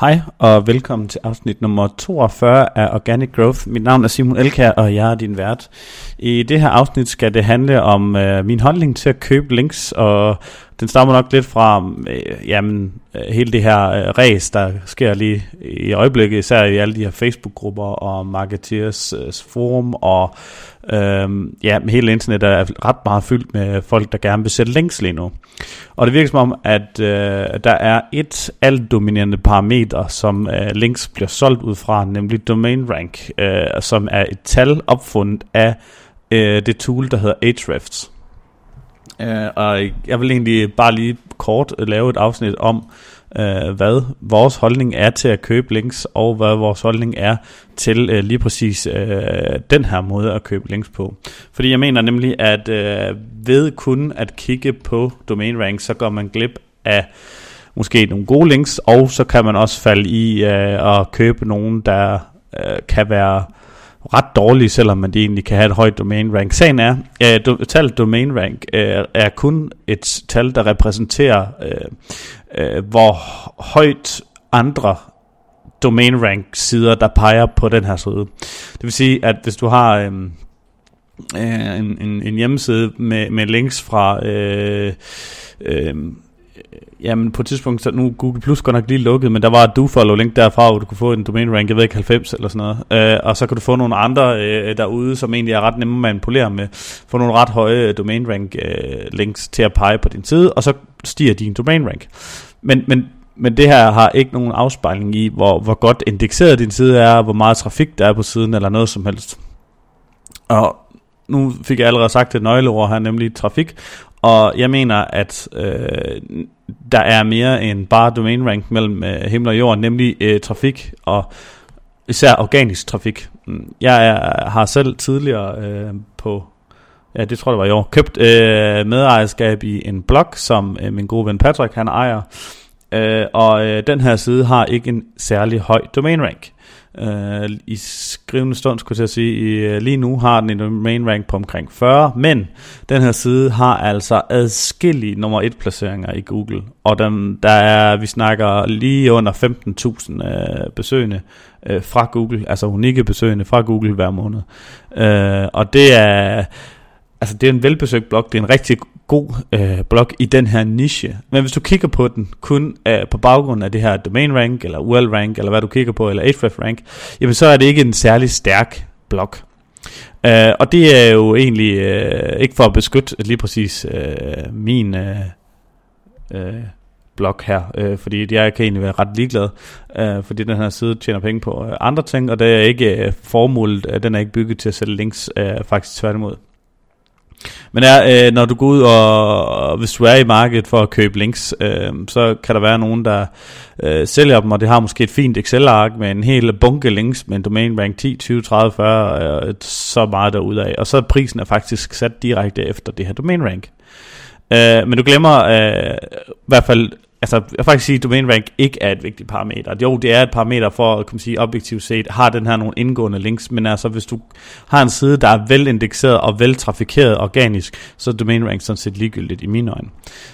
Hej og velkommen til afsnit nummer 42 af Organic Growth. Mit navn er Simon Elkær, og jeg er din vært. I det her afsnit skal det handle om øh, min holdning til at købe links, og den stammer nok lidt fra øh, jamen, øh, hele det her øh, race, der sker lige i øjeblikket, især i alle de her Facebook-grupper og Marketeers øh, forum, og øh, ja, hele internet er ret meget fyldt med folk, der gerne vil sætte links lige nu. Og det virker som om, at øh, der er et altdominerende parameter, som øh, links bliver solgt ud fra, nemlig domain rank, øh, som er et tal opfundet af øh, det tool, der hedder Ahrefs. Uh, og jeg vil egentlig bare lige kort lave et afsnit om, uh, hvad vores holdning er til at købe links, og hvad vores holdning er til uh, lige præcis uh, den her måde at købe links på. Fordi jeg mener nemlig, at uh, ved kun at kigge på domain rank, så går man glip af måske nogle gode links, og så kan man også falde i uh, at købe nogen, der uh, kan være ret dårlige, selvom man egentlig kan have et højt domain rank. Sagen er, øh, at uh, tallet domain rank uh, er kun et tal, der repræsenterer, uh, uh, hvor højt andre domain rank sider, der peger på den her side. Det vil sige, at hvis du har um, uh, en, en, en hjemmeside med, med links fra uh, uh, Øh, jamen på et tidspunkt, så nu Google Plus godt nok lige lukket, men der var et dofollow link derfra, hvor du kunne få en domain rank, jeg ved ikke, 90 eller sådan noget. Øh, og så kan du få nogle andre øh, derude, som egentlig er ret nemme at manipulere med. Få nogle ret høje domain rank øh, links til at pege på din side, og så stiger din domain rank. Men, men men det her har ikke nogen afspejling i, hvor, hvor godt indekseret din side er, hvor meget trafik der er på siden, eller noget som helst. Og nu fik jeg allerede sagt et nøgleord her, nemlig trafik. Og jeg mener, at øh, der er mere end bare domain rank mellem øh, himmel og jord, nemlig øh, trafik og især organisk trafik. Mm. Jeg er, har selv tidligere øh, på, ja det tror jeg var i år, købt øh, medejerskab i en blog, som øh, min gode ven Patrick han ejer. Øh, og øh, den her side har ikke en særlig høj domain rank. Øh, I skrivende stund, skulle jeg sige, i, øh, lige nu har den en domain rank på omkring 40, men den her side har altså adskillige nummer 1 placeringer i Google, og den, der er, vi snakker lige under 15.000 øh, besøgende øh, fra Google, altså unikke besøgende fra Google hver måned. Øh, og det er, altså det er en velbesøgt blog, det er en rigtig god øh, blog i den her niche. Men hvis du kigger på den kun øh, på baggrund af det her domain rank, eller URL rank, eller hvad du kigger på, eller Ahrefs rank, jamen så er det ikke en særlig stærk blog. Øh, og det er jo egentlig øh, ikke for at beskytte lige præcis øh, min øh, øh, blog her, øh, fordi jeg kan egentlig være ret ligeglad, øh, fordi den her side tjener penge på øh, andre ting, og det er ikke øh, formålet, øh, den er ikke bygget til at sælge links, øh, faktisk tværtimod. Men er, øh, når du går ud og, og hvis du er i markedet for at købe links, øh, så kan der være nogen, der øh, sælger dem, og det har måske et fint Excel-ark med en hel bunke links med en domain rank 10, 20, 30, 40, øh, så meget derudaf. Og så er prisen er faktisk sat direkte efter det her domain rank. Øh, men du glemmer øh, i hvert fald altså, jeg vil faktisk sige, at domain rank ikke er et vigtigt parameter. Jo, det er et parameter for, at kunne sige, objektivt set, har den her nogle indgående links, men altså, hvis du har en side, der er velindekseret og veltrafikeret organisk, så er domain rank sådan set ligegyldigt i mine øjne.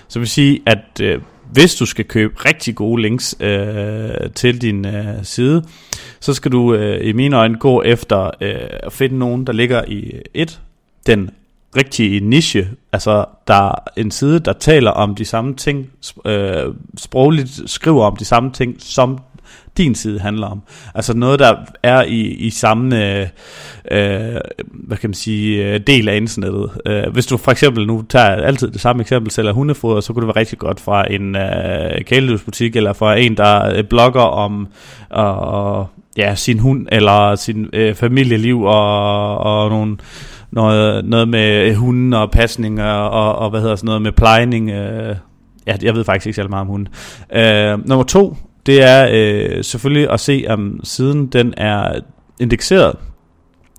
Så jeg vil sige, at øh, hvis du skal købe rigtig gode links øh, til din øh, side, så skal du øh, i mine øjne gå efter øh, at finde nogen, der ligger i et, den rigtig niche, altså der er en side, der taler om de samme ting, øh, sprogligt skriver om de samme ting, som din side handler om. Altså noget, der er i, i samme, øh, øh, hvad kan man sige, øh, del af internettet. Øh, hvis du for eksempel nu tager altid det samme eksempel, sælger hundefoder, så kunne det være rigtig godt fra en øh, kæledyrsbutik, eller fra en, der øh, blogger om øh, ja, sin hund, eller sin øh, familieliv, og, og nogle noget, noget med øh, hunden og pasning og, og, og hvad hedder sådan noget med plejning. Øh, ja, jeg ved faktisk ikke særlig meget om hunden. Øh, nummer to, det er øh, selvfølgelig at se, om siden den er indekseret.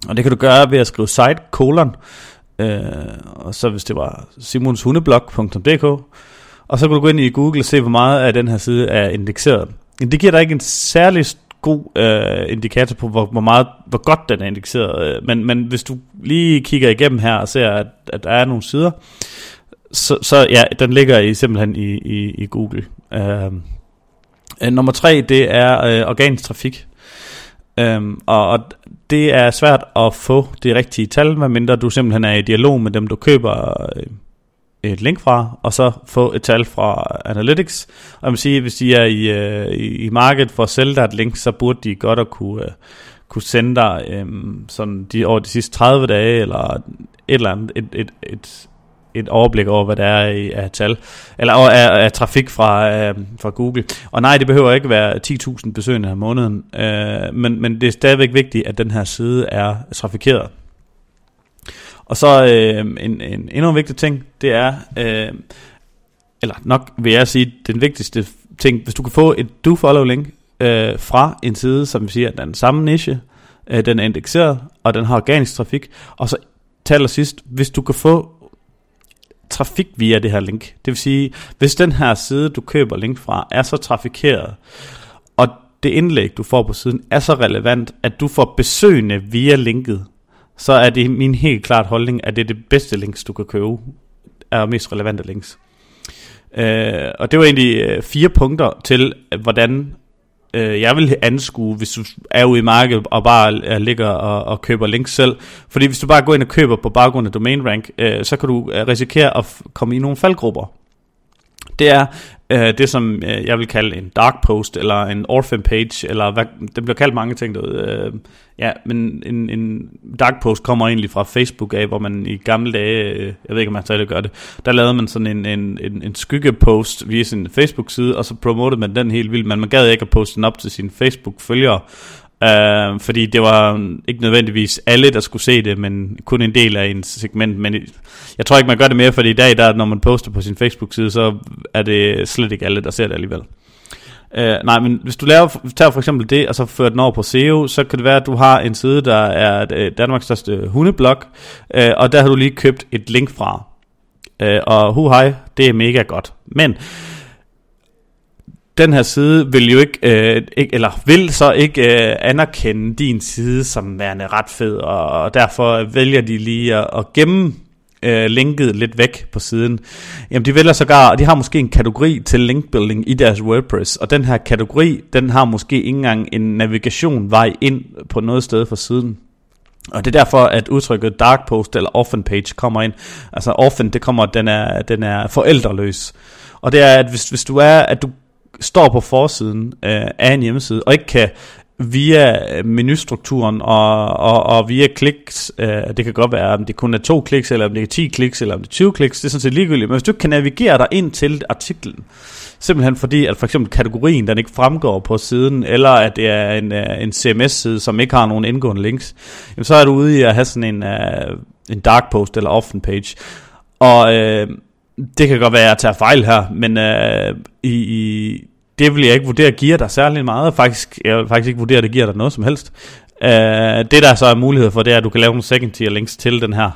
Og det kan du gøre ved at skrive site colon, øh, og så hvis det var simonshundeblog.dk, og så kan du gå ind i Google og se, hvor meget af den her side er indekseret. Det giver dig ikke en særlig god øh, indikator på, hvor, hvor meget, hvor godt den er indekseret. Øh, men, men hvis du lige kigger igennem her og ser, at, at der er nogle sider, så, så ja, den ligger i, simpelthen i, i, i Google. Øhm, øh, nummer tre, det er øh, organisk trafik. Øhm, og, og det er svært at få de rigtige tal, medmindre du simpelthen er i dialog med dem, du køber øh, et link fra, og så få et tal fra Analytics. Og jeg vil sige, hvis de er i, øh, i, market markedet for at sælge dig et link, så burde de godt at kunne, øh, kunne sende dig øh, sådan de, over de sidste 30 dage, eller et eller andet, et, et, et, et overblik over, hvad der er i, af tal, eller af, af trafik fra, øh, fra Google. Og nej, det behøver ikke være 10.000 besøgende om måneden, øh, men, men det er stadigvæk vigtigt, at den her side er trafikeret. Og så øh, en, en endnu vigtig ting, det er, øh, eller nok vil jeg sige, den vigtigste ting, hvis du kan få et do-follow-link øh, fra en side, som vi siger, at den er den samme niche, øh, den er indekseret, og den har organisk trafik, og så til sidst, hvis du kan få trafik via det her link. Det vil sige, hvis den her side, du køber link fra, er så trafikeret, og det indlæg, du får på siden, er så relevant, at du får besøgende via linket, så er det min helt klart holdning, at det er det bedste links, du kan købe, er mest relevante links. Øh, og det var egentlig øh, fire punkter til, øh, hvordan øh, jeg vil anskue, hvis du er ude i markedet og bare øh, ligger og, og køber links selv. Fordi hvis du bare går ind og køber på baggrund af domain rank, øh, så kan du risikere at komme i nogle faldgrupper. Det er øh, det, som øh, jeg vil kalde en dark post, eller en orphan page, eller hvad, det bliver kaldt mange ting derude. Øh, ja, men en, en dark post kommer egentlig fra Facebook af, hvor man i gamle dage, øh, jeg ved ikke om man stadig gør det, der lavede man sådan en, en, en, en skyggepost via sin Facebook-side, og så promotede man den helt vildt, men man gad ikke at poste den op til sine Facebook-følgere, Uh, fordi det var ikke nødvendigvis alle, der skulle se det, men kun en del af en segment. Men jeg tror ikke, man gør det mere, fordi i dag, der, når man poster på sin Facebook-side, så er det slet ikke alle, der ser det alligevel. Uh, nej, men hvis du laver, tager for eksempel det, og så fører den over på SEO, så kan det være, at du har en side, der er øh, Danmarks største hundeblog, uh, og der har du lige købt et link fra. Uh, og hu hej, det er mega godt. Men den her side vil jo ikke, øh, ikke eller vil så ikke øh, anerkende din side som værende ret fed, og, og derfor vælger de lige at, at gemme øh, linket lidt væk på siden. Jamen de vælger sågar, og de har måske en kategori til linkbuilding i deres WordPress, og den her kategori, den har måske ikke engang en navigation vej ind på noget sted fra siden. Og det er derfor, at udtrykket dark post eller orphan page kommer ind. Altså orphan, det kommer, den er, den er forældreløs. Og det er, at hvis, hvis du er, at du står på forsiden øh, af en hjemmeside, og ikke kan via øh, menustrukturen og, og, og via kliks, øh, det kan godt være, om det kun er to kliks, eller om det er 10 kliks, eller om det er 20 kliks, det er sådan set ligegyldigt, men hvis du ikke kan navigere dig ind til artiklen, simpelthen fordi, at for eksempel kategorien, den ikke fremgår på siden, eller at det er en, øh, en CMS-side, som ikke har nogen indgående links, jamen så er du ude i at have sådan en, øh, en dark post eller offen page, og øh, det kan godt være, at jeg tager fejl her, men øh, i, i, det vil jeg ikke vurdere giver dig særlig meget. Faktisk, jeg vil faktisk ikke vurdere, at det giver dig noget som helst. Uh, det der så er mulighed for, det er, at du kan lave nogle second tier links til den her.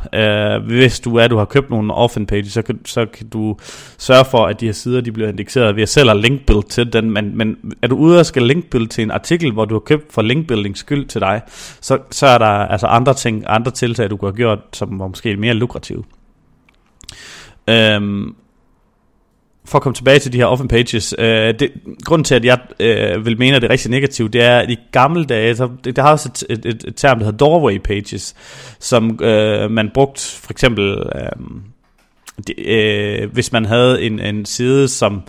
Uh, hvis du er, du har købt nogle orphan pages, så kan, så kan du sørge for, at de her sider de bliver indekseret ved at link linkbuild til den. Men, men er du ude og skal linkbuild til en artikel, hvor du har købt for linkbuilding skyld til dig, så, så er der altså andre ting, andre tiltag, du kunne have gjort, som var måske mere lukrative. Um, for at komme tilbage til de her open pages, øh, det, grunden til, at jeg øh, vil mene, at det er rigtig negativt, det er, at i gamle dage, så, det, der har også et, et, et, et term, der hedder doorway pages, som øh, man brugt for eksempel, øh, det, øh, hvis man havde en, en side, som,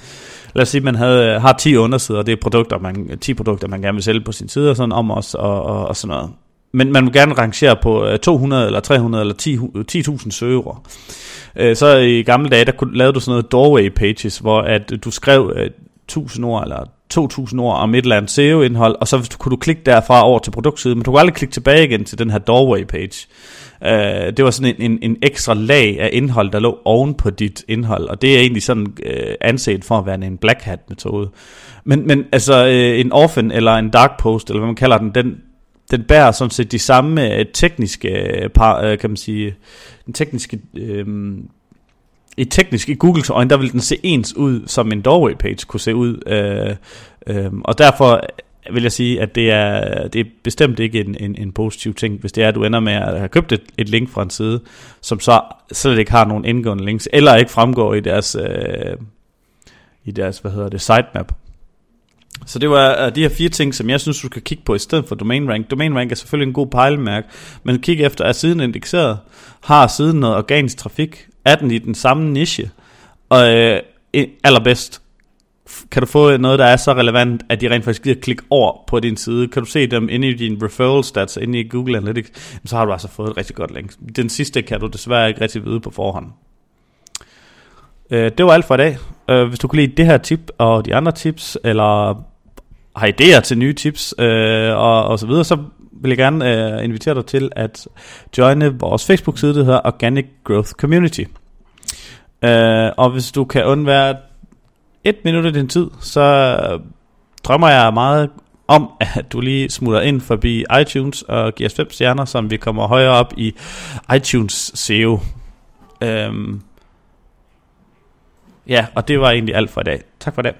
lad os sige, man havde, har 10 undersider, og det er produkter, man, 10 produkter, man gerne vil sælge på sin side, og sådan om os, og, og, og sådan noget. Men man vil gerne rangere på øh, 200 eller 300 eller 10.000 10 søgere. Så i gamle dage, der lavede du sådan noget doorway pages, hvor at du skrev øh, 1000 ord eller 2000 ord om et eller andet SEO-indhold, og så kunne du klikke derfra over til produktsiden, men du kunne aldrig klikke tilbage igen til den her doorway page. Uh, det var sådan en, en, en ekstra lag af indhold, der lå oven på dit indhold, og det er egentlig sådan uh, anset for at være en black hat metode. Men, men altså uh, en orphan eller en dark post, eller hvad man kalder den, den, den bærer sådan set de samme øh, tekniske, øh, par, øh, kan man sige, den tekniske... Øh, i teknisk, i Googles øjne, der vil den se ens ud, som en doorway page kunne se ud. Øh, øh, og derfor vil jeg sige, at det er, det er bestemt ikke en, en, en positiv ting, hvis det er, at du ender med at have købt et, et link fra en side, som så slet ikke har nogen indgående links, eller ikke fremgår i deres, øh, i deres hvad hedder det, sitemap. Så det var øh, de her fire ting, som jeg synes, du skal kigge på i stedet for domain rank. Domain rank er selvfølgelig en god pejlemærke, men kig efter, er siden indekseret? Har siden noget organisk trafik? Er den i den samme niche? Og øh, allerbedst, kan du få noget, der er så relevant, at de rent faktisk gider klikke over på din side? Kan du se dem inde i din referral stats, inde i Google Analytics? Så har du altså fået et rigtig godt link. Den sidste kan du desværre ikke rigtig vide på forhånd. Øh, det var alt for i dag. Øh, hvis du kunne lide det her tip og de andre tips, eller har idéer til nye tips øh, og, og så videre, så vil jeg gerne øh, invitere dig til at joine vores Facebook-side, der hedder Organic Growth Community. Øh, og hvis du kan undvære et minut af din tid, så drømmer jeg meget om, at du lige smutter ind forbi iTunes og giver os 5 stjerner, som vi kommer højere op i iTunes SEO. Øhm, ja, og det var egentlig alt for i dag. Tak for det.